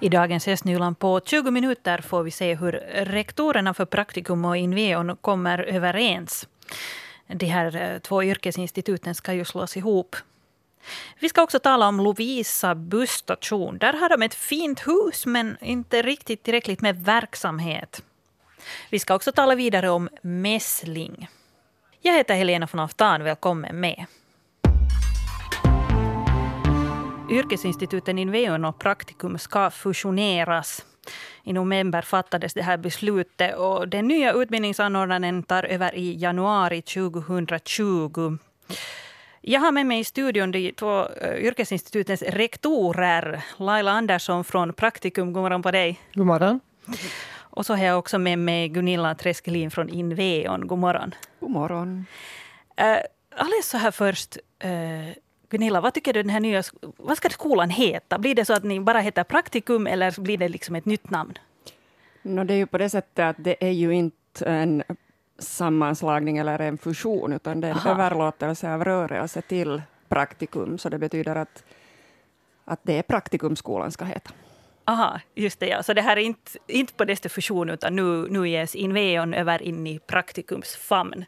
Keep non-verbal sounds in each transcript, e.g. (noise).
I dagens Estnyland på 20 minuter får vi se hur rektorerna för Praktikum och Inveon kommer överens. De här eh, två yrkesinstituten ska ju slås ihop. Vi ska också tala om Lovisa busstation. Där har de ett fint hus, men inte riktigt tillräckligt med verksamhet. Vi ska också tala vidare om mässling. Jag heter Helena von Aftan. Välkommen med. Yrkesinstituten Inveon och Praktikum ska fusioneras. I november fattades det här beslutet och den nya utbildningsanordnaren tar över i januari 2020. Jag har med mig i studion de två eh, yrkesinstitutens rektorer. Laila Andersson från Praktikum, god morgon på dig. God morgon. Och så har jag också med mig Gunilla Treskelin från Inveon. God morgon. God morgon. Uh, alldeles så här först. Uh, Gunilla, vad tycker du den här nya, vad ska skolan heta? Blir det så att ni bara heter Praktikum eller blir det liksom ett nytt namn? No, det är ju på det sättet att det är ju inte en sammanslagning eller en fusion, utan det är en Aha. överlåtelse av rörelse till Praktikum, så det betyder att, att det är Praktikum skolan ska heta. Aha, just det. Ja. Så det här är inte, inte på det fusion, utan nu, nu ges Inveon över in i Praktikums famn.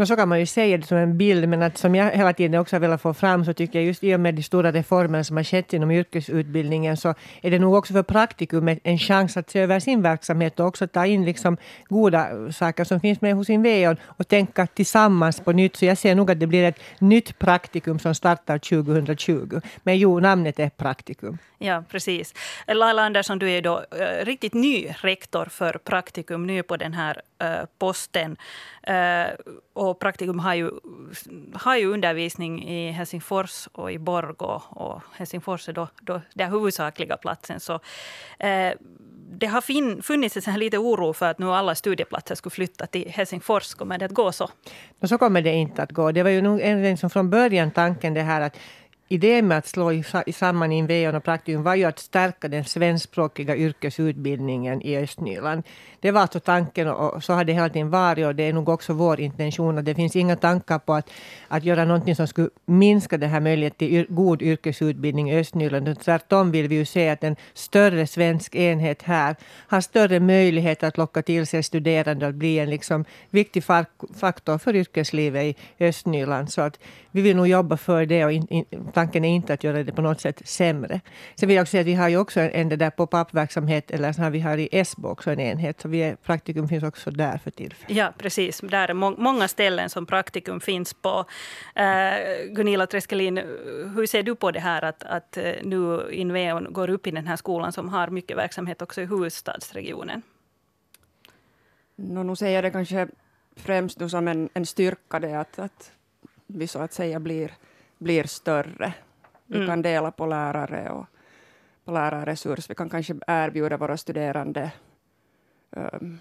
No, så kan man ju säga det som en bild, men att som jag hela tiden också har velat få fram så tycker jag just i och med de stora reformer som har skett inom yrkesutbildningen så är det nog också för praktikum en chans att se över sin verksamhet och också ta in liksom goda saker som finns med hos Inveon och tänka tillsammans på nytt. Så jag ser nog att det blir ett nytt praktikum som startar 2020. Men jo, namnet är praktikum. Ja, precis. Laila Andersson, du är då eh, riktigt ny rektor för Praktikum, ny på den här posten. Eh, och Praktikum har ju, har ju undervisning i Helsingfors och i Borgå. Och Helsingfors är då, då den huvudsakliga platsen. Så, eh, det har fin, funnits en lite oro för att nu alla studieplatser skulle flytta till Helsingfors. Kommer det att gå så? så kommer det inte att gå. Det var ju nog en, som från början tanken det här att idén med att slå samman Inveon och Praktikum var ju att stärka den svenskspråkiga yrkesutbildningen i Östnyland. Det var alltså tanken och så har det hela tiden varit och det är nog också vår intention. Att det finns inga tankar på att, att göra någonting som skulle minska den här möjligheten till god yrkesutbildning i Östnyland. Tvärtom vill vi ju se att en större svensk enhet här har större möjlighet att locka till sig studerande och bli en liksom viktig faktor för yrkeslivet i Östnyland. Så att vi vill nog jobba för det och in, in, tanken är inte att göra det på något sätt sämre. Sen vill jag också säga att vi har ju också en, en där pop-up-verksamhet, eller så har vi har i Esbo också en enhet. Så vi är, praktikum finns också där för tillfället. Ja, precis. Där är må många ställen som praktikum finns på. Uh, Gunilla Treskelin, hur ser du på det här att, att uh, nu Inveon går upp i den här skolan som har mycket verksamhet också i huvudstadsregionen? No, nu säger jag det kanske främst som en, en styrka det att, att vi så att säga blir blir större. Vi mm. kan dela på lärare och på lärarresurs. Vi kan kanske erbjuda våra studerande um,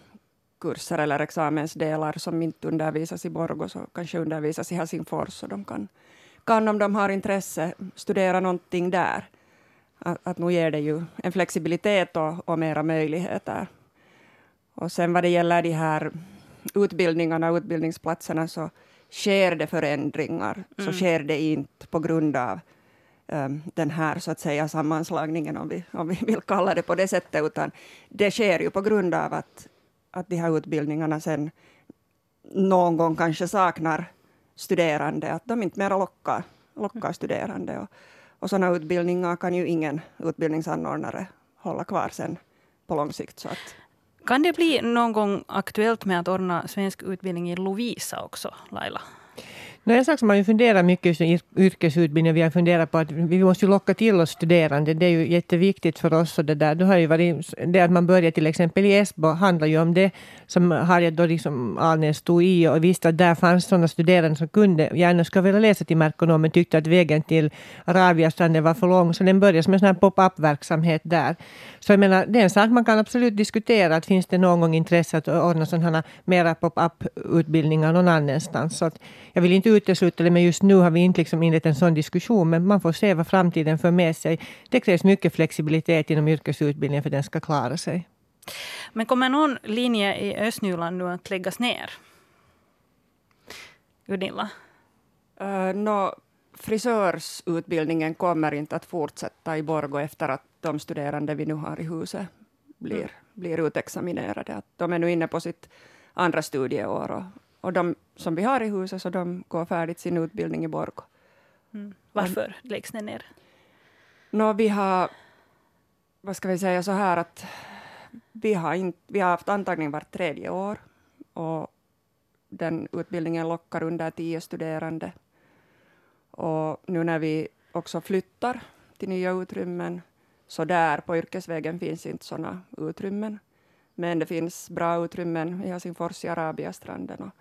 kurser eller examensdelar som inte undervisas i Borgå, så kanske undervisas i Helsingfors. Och de kan, kan, om de har intresse, studera någonting där. Att, att nu ger det ju en flexibilitet och, och mera möjligheter. Och sen vad det gäller de här utbildningarna utbildningsplatserna så sker det förändringar, mm. så sker det inte på grund av um, den här så att säga sammanslagningen, om vi, om vi vill kalla det på det sättet, utan det sker ju på grund av att, att de här utbildningarna sen någon gång kanske saknar studerande, att de inte mera lockar, lockar studerande. Och, och sådana utbildningar kan ju ingen utbildningsanordnare hålla kvar sen på lång sikt. Så att, kan det bli någon gång aktuellt med att ordna svensk utbildning i Lovisa också, Laila? No, en sak som man ju funderar mycket i yrkesutbildning, vi har funderat på att vi måste ju locka till oss studerande. Det är ju jätteviktigt för oss. Och det, där. Det, har ju varit, det att man börjar till exempel i Esbo handlar ju om det som Harriet då liksom Alnäs stod i och visste att där fanns sådana studerande som kunde gärna skulle vilja läsa till merkonom men tyckte att vägen till Arabiastranden var för lång. Så den började som en sån här pop-up-verksamhet där. Så jag menar, det är en sak man kan absolut diskutera. Att finns det någon gång intresse att ordna sådana mera pop-up-utbildningar någon annanstans. Så att jag vill inte utesluta det, men just nu har vi inte liksom inlett en sån diskussion. Men man får se vad framtiden för med sig. Det krävs mycket flexibilitet inom yrkesutbildningen för att den ska klara sig. Men kommer någon linje i Östnyland nu att läggas ner? Gunilla? Uh, no, frisörsutbildningen kommer inte att fortsätta i Borgå efter att de studerande vi nu har i huset blir, blir utexaminerade. Att de är nu inne på sitt andra studieår och, och de som vi har i huset, så de går färdigt sin utbildning i Borgå. Mm. Varför läggs det ner? Nå, vi har, vad ska vi säga så här att vi har, in, vi har haft antagning vart tredje år och den utbildningen lockar under tio studerande. Och nu när vi också flyttar till nya utrymmen, så där på yrkesvägen finns inte sådana utrymmen. Men det finns bra utrymmen i Helsingfors i Arabiastranden. Och,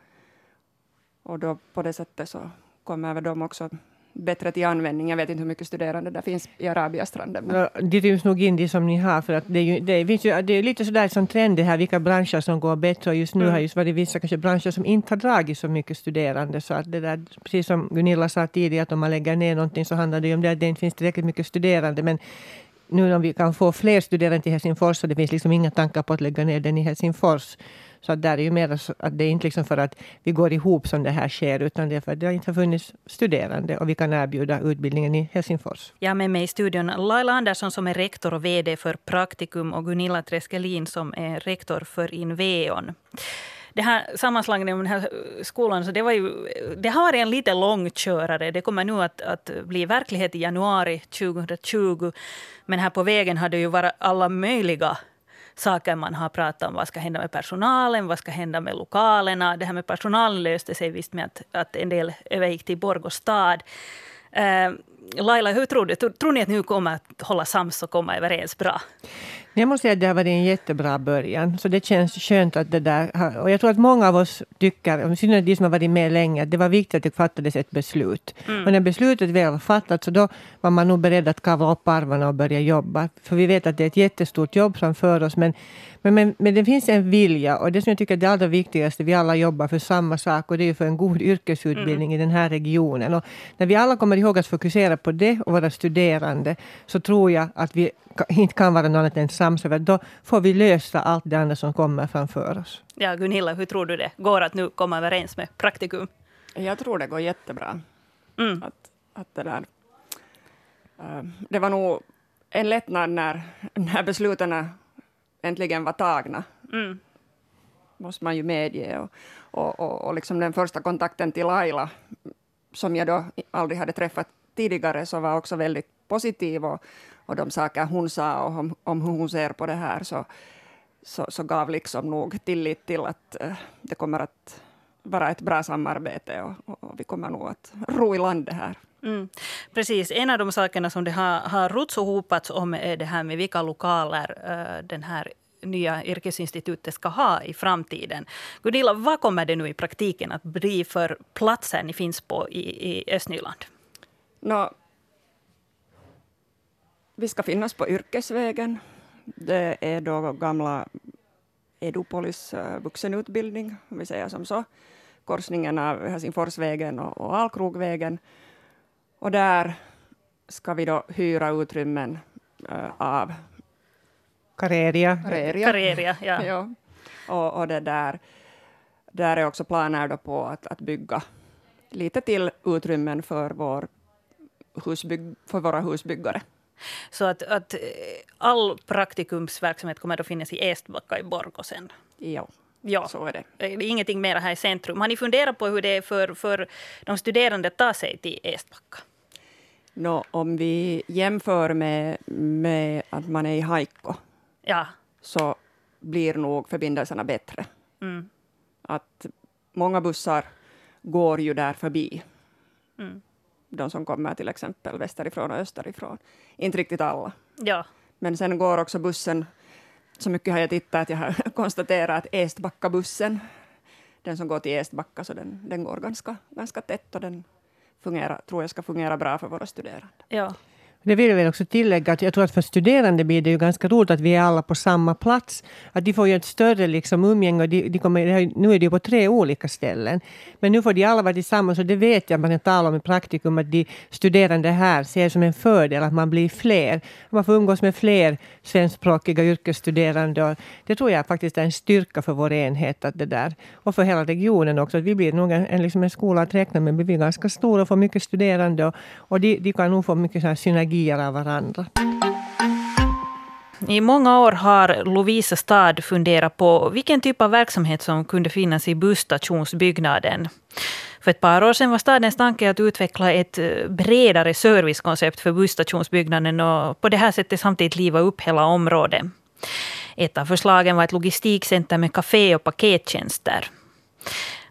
och då på det sättet så kommer väl de också bättre till användning. Jag vet inte hur mycket studerande det finns i Arabiastranden. Men... Ja, det ryms nog in det som ni har, för att det är, ju, det finns ju, det är lite sådär som trend det här, vilka branscher som går bättre. Och just nu mm. har just varit vissa kanske branscher som inte har dragit så mycket studerande. Så att det där, precis som Gunilla sa tidigare, att om man lägger ner någonting så handlar det ju om det att det inte finns tillräckligt mycket studerande. Men nu när vi kan få fler studerande till Helsingfors, så det finns liksom inga tankar på att lägga ner den i Helsingfors. Så att där är ju mer att det är inte liksom för att vi går ihop som det här sker, utan det är för att det inte har funnits studerande och vi kan erbjuda utbildningen i Helsingfors. Jag har med mig i studion Laila Andersson som är rektor och VD för Praktikum och Gunilla Treskelin som är rektor för Inveon det här sammanslagningen med den här skolan, så det, var ju, det har varit en lite långkörare. Det kommer nu att, att bli verklighet i januari 2020. Men här på vägen har det ju varit alla möjliga saker man har pratat om. Vad ska hända med personalen? Vad ska hända med lokalerna? Det här med personalen löste sig visst med att, att en del övergick till Borgå stad. Eh, Laila, hur tror du? Tror ni att ni kommer att hålla sams och komma överens bra? Jag måste säga att det har varit en jättebra början. Så det känns skönt att det där har, Och jag tror att många av oss tycker, i synnerhet de som har varit med länge, att det var viktigt att det fattades ett beslut. Mm. Och när beslutet väl var fattat så då var man nog beredd att kavla upp armarna och börja jobba. För vi vet att det är ett jättestort jobb framför oss. Men, men, men, men det finns en vilja och det som jag tycker är det allra viktigaste, vi alla jobbar för samma sak och det är för en god yrkesutbildning mm. i den här regionen. Och när vi alla kommer ihåg att fokusera på det och våra studerande så tror jag att vi inte kan vara något annat än samsöver. Då får vi lösa allt det andra som kommer framför oss. Ja, Gunilla, hur tror du det går att nu komma överens med praktikum? Jag tror det går jättebra. Mm. Att, att det, där, uh, det var nog en lättnad när, när besluten äntligen var tagna. Mm. måste man ju medge. Och, och, och, och liksom den första kontakten till Laila, som jag då aldrig hade träffat tidigare, så var också väldigt positiv. Och, och de saker hon sa och om, om hur hon ser på det här, så, så, så gav liksom nog tillit till att uh, det kommer att vara ett bra samarbete och, och, vi kommer nog att ro i land det här. Mm. Precis. En av de sakerna som det har, har rots och hopats om är det här med vilka lokaler uh, den här nya yrkesinstitutet ska ha i framtiden. Gunilla, vad kommer det nu i praktiken att bli för platser ni finns på i, i Östnyland? No, vi ska finnas på Yrkesvägen. Det är då gamla Edupolis uh, vuxenutbildning, om vi säger som så. Korsningen av Helsingforsvägen och, och Alkrogvägen. Och där ska vi då hyra utrymmen uh, av Kareria. Kareria. Kareria ja. (laughs) ja. Och, och det där, där är också planer då på att, att bygga lite till utrymmen för, vår husbygg, för våra husbyggare. Så att, att eh, all praktikumsverksamhet kommer att finnas i Estbacka i Borgå sen? Ja. Ja, så är det. Det är ingenting mer här i centrum. Har ni funderat på hur det är för, för de studerande att ta sig till Estbacka? No, om vi jämför med, med att man är i Haikko, ja. så blir nog förbindelserna bättre. Mm. Att många bussar går ju där förbi. Mm de som kommer till exempel västerifrån och österifrån. Inte riktigt alla. Ja. Men sen går också bussen, så mycket har jag tittat att jag har (laughs) konstaterat att Estbacka-bussen, den som går till Estbacka, så den, den går ganska, ganska tätt och den fungerar, tror jag ska fungera bra för våra studerande. Ja. Det vill jag väl också tillägga att jag tror att för studerande blir det ju ganska roligt att vi är alla på samma plats. Att de får ju ett större liksom umgänge. De, de kommer, nu är de på tre olika ställen. Men nu får de alla vara tillsammans och det vet jag man talar om i praktikum att de studerande här ser som en fördel att man blir fler. Man får umgås med fler svenskspråkiga yrkesstuderande. Och det tror jag faktiskt är en styrka för vår enhet att det där. och för hela regionen också. Att vi blir nog en, en, liksom en skola att räkna med. Vi blir ganska stora och får mycket studerande och, och de, de kan nog få mycket synergi kopierar varandra. I många år har Lovisa stad funderat på vilken typ av verksamhet som kunde finnas i busstationsbyggnaden. För ett par år sedan var stadens tanke att utveckla ett eh, bredare servicekoncept för busstationsbyggnaden och på det här sättet samtidigt liva upp hela området. Ett av förslagen var ett logistikcenter med kafé och pakettjänster.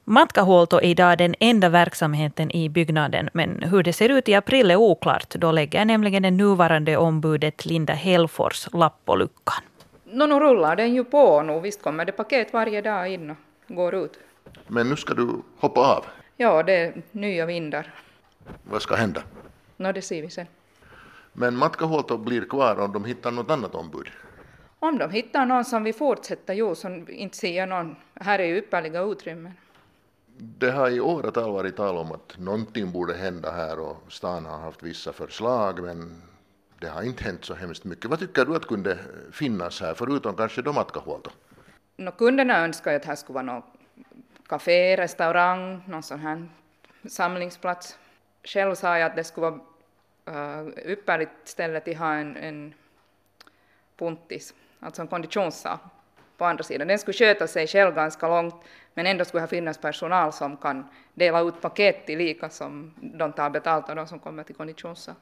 Matkahuolto är idag den enda verksamheten i byggnaden, men hur det ser ut i april är oklart. Då lägger nämligen det nuvarande ombudet Linda Hellfors lapp på luckan. Nå, nu rullar den ju på nu. Visst kommer det paket varje dag in och går ut. Men nu ska du hoppa av. Ja, det är nya vindar. Vad ska hända? Nå, det ser vi sen. Men Matkahuolto blir kvar om de hittar något annat ombud. Om de hittar någon som vill fortsätta, jo, som inte ser någon. Här är ju ypperliga utrymmen. Det har i åratal varit tal om att någonting borde hända här och stan har haft vissa förslag men det har inte hänt så hemskt mycket. Vad tycker du att kunde finnas här förutom kanske då Matkahuolto? Nå, kunderna önskar ju att här skulle vara något café, restaurang, någon sån här samlingsplats. Själv sa jag att det skulle vara eh, uh, ypperligt ställe till ha en, en puntis, alltså en konditionssal på andra sidan. Den skulle sköta sig själv ganska långt, men ändå skulle det finnas personal som kan dela ut paket till lika som de tar betalt av de som kommer till konditionssal.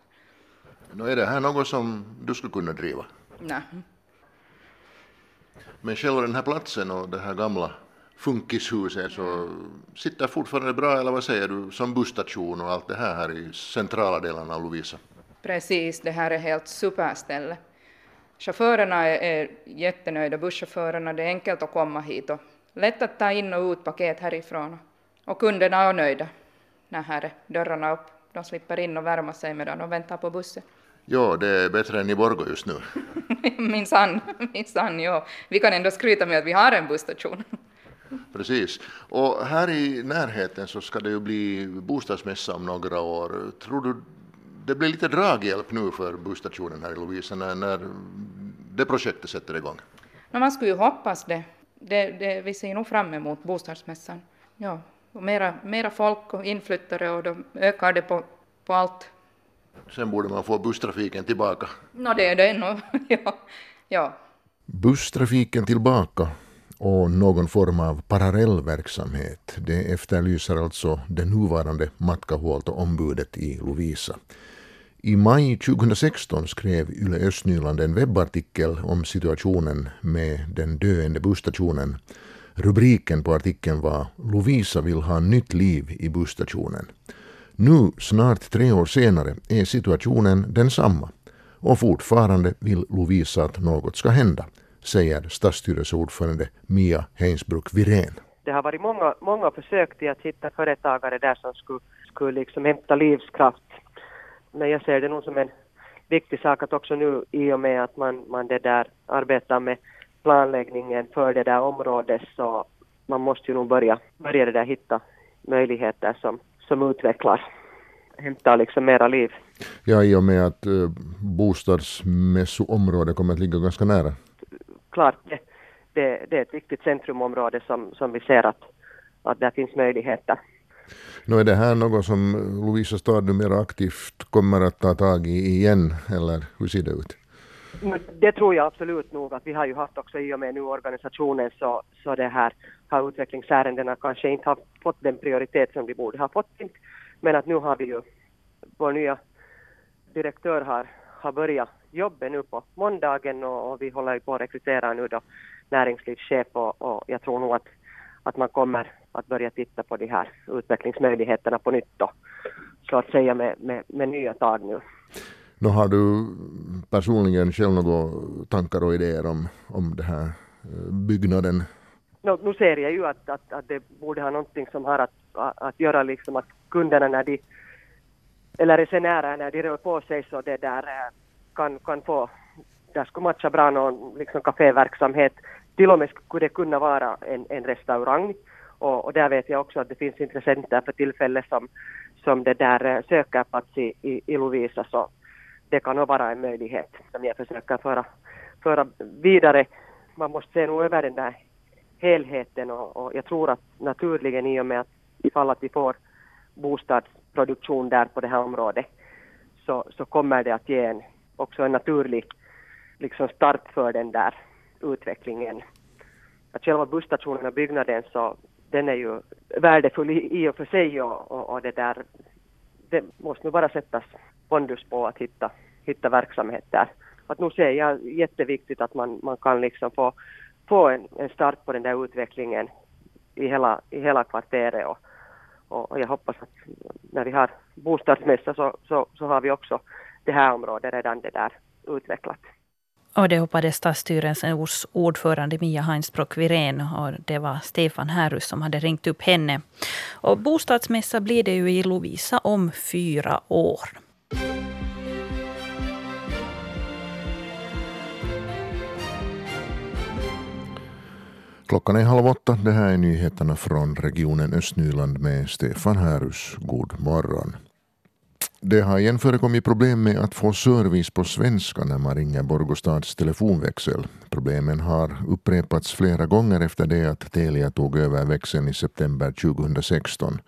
Nå, är det här något som du skulle kunna driva? Nej. Men själva den här platsen och det här gamla funkishuset så sitter fortfarande bra, eller vad säger du, som busstation och allt det här här i centrala delen av Lovisa? Precis, det här är helt superställe. Chaufförerna är, är jättenöjda, busschaufförerna, det är enkelt att komma hit och lätt att ta in och ut paket härifrån. Och kunderna är nöjda när här är dörrarna upp. De slipper in och värma sig medan de väntar på bussen. Ja, det är bättre än i Borgå just nu. (laughs) minsann, minsann, ja. Vi kan ändå skryta med att vi har en busstation. Precis. Och här i närheten så ska det ju bli bostadsmässa om några år. Tror du det blir lite draghjälp nu för busstationen här i Lovisa när, när det projektet sätter igång? No, man skulle ju hoppas det. Det, det vi ser nog fram emot bostadsmässan. Ja, och mera, mera folk och inflyttare och då ökar det på, på allt. Sen borde man få busstrafiken tillbaka. No, det är det nog. (laughs) ja. ja. Busstrafiken tillbaka och någon form av parallellverksamhet. Det efterlyser alltså det nuvarande Matkahuolto-ombudet i Lovisa. I maj 2016 skrev Yle Östnyland en webbartikel om situationen med den döende busstationen. Rubriken på artikeln var Lovisa vill ha nytt liv i busstationen. Nu, snart tre år senare, är situationen densamma och fortfarande vill Lovisa att något ska hända, säger stadsstyrelseordförande Mia Heinsbruck Virén. Det har varit många, många försök till att hitta företagare där som skulle, skulle liksom hämta livskraft men jag ser det nog som en viktig sak att också nu i och med att man, man det där arbetar med planläggningen för det där området så man måste ju nog börja, börja det där hitta möjligheter som, som utvecklar, hämtar liksom mera liv. Ja, i och med att uh, bostadsmässoområdet kommer att ligga ganska nära. Klart, det, det, det är ett viktigt centrumområde som, som vi ser att, att där finns möjligheter. Nu är det här något som Lovisa stad numera aktivt kommer att ta tag i igen, eller hur ser det ut? Mm, det tror jag absolut nog att vi har ju haft också i och med nu organisationen så, så det här har utvecklingsärendena kanske inte har fått den prioritet som de borde ha fått. Men att nu har vi ju, vår nya direktör har, har börjat jobbet nu på måndagen och, och vi håller på att rekrytera nu då näringslivschef och, och jag tror nog att, att man kommer att börja titta på de här utvecklingsmöjligheterna på nytt då, så att säga med, med, med nya tag nu. Nå, har du personligen själv några tankar och idéer om, om den här eh, byggnaden? No, nu ser jag ju att, att, att det borde ha någonting som har att, att göra liksom att kunderna när de, eller resenärer när de rör på sig så det där eh, kan, kan få, där skulle matcha bra någon liksom kaféverksamhet. Till och med skulle det kunna vara en, en restaurang och, och, där vet jag också att det finns intressenter för tillfället som, som det där eh, söker plats i, i, i Lovisa så det kan nog vara en möjlighet som jag försöker föra, föra vidare. Man måste se nog över den där helheten och, och jag tror att naturligen i och med att ifall att vi får bostadsproduktion där på det här området så, så kommer det att ge en, också en naturlig liksom start för den där utvecklingen. Att själva busstationen och byggnaden så den är ju värdefull i, i och för sig och, och, och, det där det måste nu bara sättas pondus på att hitta, hitta verksamhet där. Att nu ser jag jätteviktigt att man, man kan liksom få, få en, en start på den där utvecklingen i hela, i hela kvarteret och, och, jag hoppas att när vi har bostadsmässa så, så, så har vi också det här området redan det där utvecklat. Och det hoppade stadsstyrelsens ordförande Mia Heinsbrock Virén och det var Stefan Härus som hade ringt upp henne. Och bostadsmässa blir det ju i Lovisa om fyra år. Klockan är halv åtta. Det här är nyheterna från regionen Östnyland med Stefan Härus. God morgon. Det har igen förekommit problem med att få service på svenska när man ringer Borgostads telefonväxel. Problemen har upprepats flera gånger efter det att Telia tog över växeln i september 2016.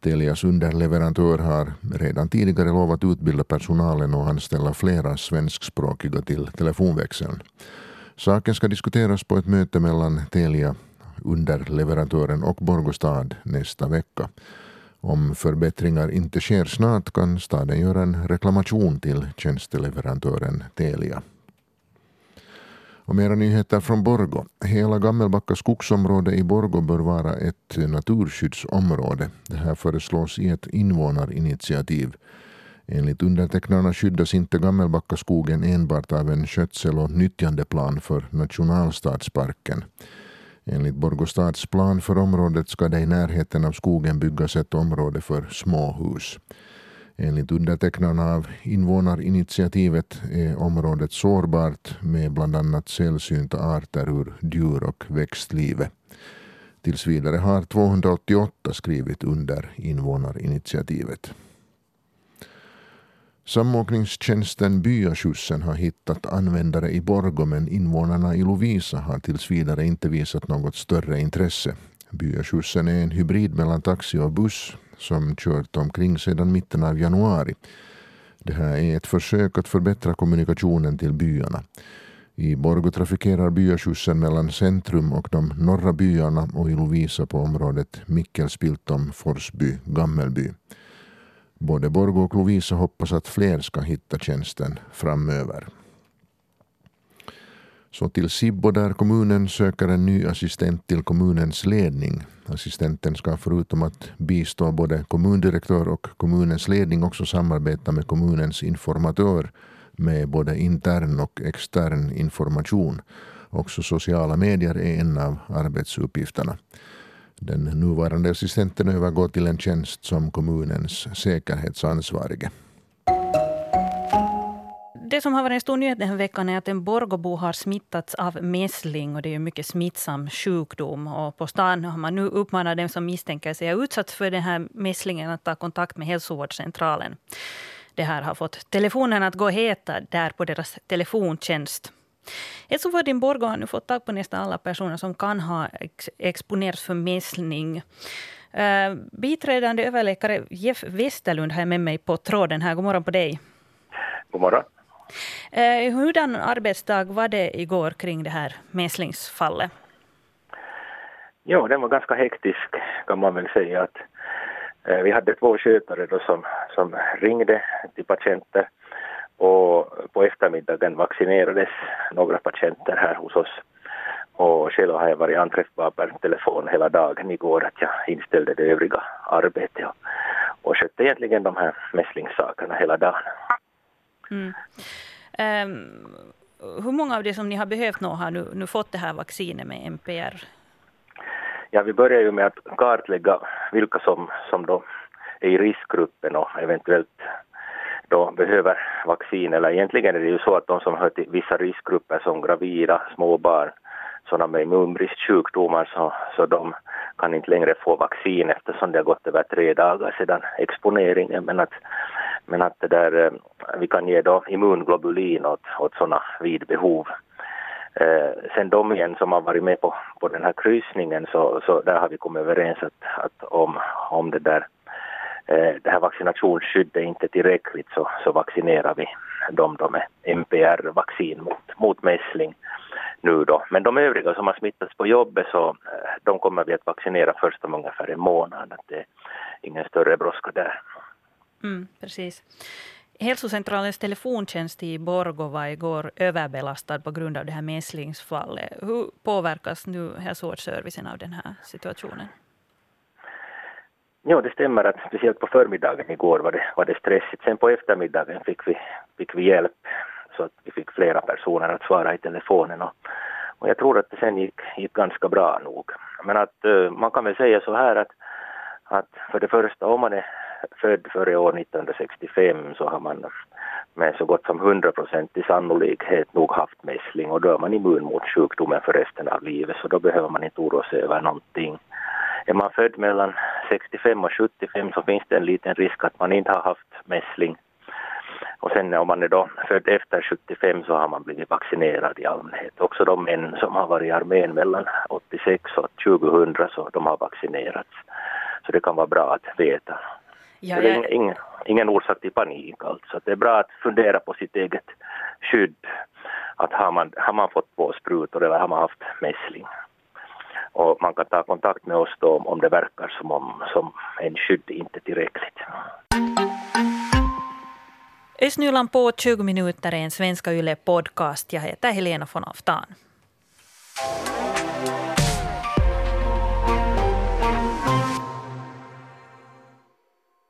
Telias underleverantör har redan tidigare lovat utbilda personalen och anställa flera svenskspråkiga till telefonväxeln. Saken ska diskuteras på ett möte mellan Telia, underleverantören och Borgostad nästa vecka. Om förbättringar inte sker snart kan staden göra en reklamation till tjänsteleverantören Telia. Och mera nyheter från Borgo. Hela Gammelbacka skogsområde i Borgo bör vara ett naturskyddsområde. Det här föreslås i ett invånarinitiativ. Enligt undertecknarna skyddas inte Gammelbackaskogen enbart av en skötsel och nyttjandeplan för nationalstadsparken. Enligt Borgostads plan för området ska det i närheten av skogen byggas ett område för småhus. Enligt undertecknarna av invånarinitiativet är området sårbart med bland annat sällsynta arter ur djur och växtlivet. Tills vidare har 288 skrivit under invånarinitiativet. Samåkningstjänsten Byaskjutsen har hittat användare i Borgå men invånarna i Lovisa har tills vidare inte visat något större intresse. Byaskjutsen är en hybrid mellan taxi och buss som kört omkring sedan mitten av januari. Det här är ett försök att förbättra kommunikationen till byarna. I Borgå trafikerar byaskjutsen mellan centrum och de norra byarna och i Lovisa på området Mickelspiltom-Forsby-Gammelby. Både Borgå och Lovisa hoppas att fler ska hitta tjänsten framöver. Så till Sibbo där kommunen söker en ny assistent till kommunens ledning. Assistenten ska förutom att bistå både kommundirektör och kommunens ledning också samarbeta med kommunens informatör med både intern och extern information. Också sociala medier är en av arbetsuppgifterna. Den nuvarande assistenten övergår till en tjänst som kommunens säkerhetsansvarige. Det som har varit en stor nyhet den här veckan är att en Borgåbo har smittats av mässling. och Det är en mycket smittsam sjukdom. Och på stan har man nu uppmanat dem som misstänker sig ha utsatts för den här mässlingen att ta kontakt med hälsovårdscentralen. Det här har fått telefonen att gå heta där på deras telefontjänst. Hälsovården har nu fått tag på nästan alla personer som kan ha ex exponerats för mässling. Uh, biträdande överläkare Jeff Westerlund har jag med mig på tråden här. God morgon på dig. God morgon. Uh, hurdan arbetsdag var det igår kring det här mässlingsfallet? Jo, den var ganska hektisk kan man väl säga. att uh, Vi hade två skötare då som, som ringde till patienter och på eftermiddagen vaccinerades några patienter här hos oss. Och själv har jag varit anträffbar per telefon hela dagen igår att jag inställde det övriga arbetet och, och skötte egentligen de här mässlingssakerna hela dagen. Mm. Um, hur många av de som ni har behövt nå har nu, nu fått det här vaccinet med MPR? Ja, vi börjar ju med att kartlägga vilka som, som då är i riskgruppen och eventuellt då behöver vaccin. Eller egentligen är det ju så att de som hör till vissa riskgrupper som gravida, småbarn, sådana med immunbristsjukdomar så, så de kan inte längre få vaccin eftersom det har gått över tre dagar sedan exponeringen. Men att, men att det där, eh, vi kan ge då immunglobulin åt, åt sådana vid behov. Eh, sen de igen som har varit med på, på den här kryssningen så, så där har vi kommit överens att, att om, om det där Eh, det här vaccinationsskyddet inte tillräckligt så, så vaccinerar vi dem då med MPR-vaccin mot, mot mässling nu då. Men de övriga som har smittats på jobbet så eh, de kommer vi att vaccinera först om ungefär en månad. Det är ingen större brådska där. Mm, precis. Hälsocentralens telefontjänst i Borgå var igår överbelastad på grund av det här mässlingsfallet. Hur påverkas nu hälsovårdsservicen av den här situationen? Ja, det stämmer att speciellt på förmiddagen igår var det, var det stressigt. Sen på eftermiddagen fick vi, fick vi hjälp så att vi fick flera personer att svara i telefonen och, och jag tror att det sen gick, gick ganska bra nog. Men att eh, man kan väl säga så här att, att för det första om man är född före år 1965 så har man med så gott som 100 i sannolikhet nog haft mässling och då är man immun mot sjukdomen för resten av livet så då behöver man inte oroa sig över någonting. Är man född mellan 65 och 75 så finns det en liten risk att man inte har haft mässling. Och sen om man är då född efter 75 så har man blivit vaccinerad i allmänhet. Också de män som har varit i armén mellan 86 och 2000 så de har vaccinerats. Så det kan vara bra att veta. Ja, det är ingen, ingen orsak till panik alltså. Det är bra att fundera på sitt eget skydd. Att har man, har man fått två sprutor eller har man haft mässling? Och man kan ta kontakt med oss då om det verkar som om som en skydd inte är tillräckligt. Östnyland på 20 minuter är en Svenska Yle podcast. Jag heter Helena von Aftan.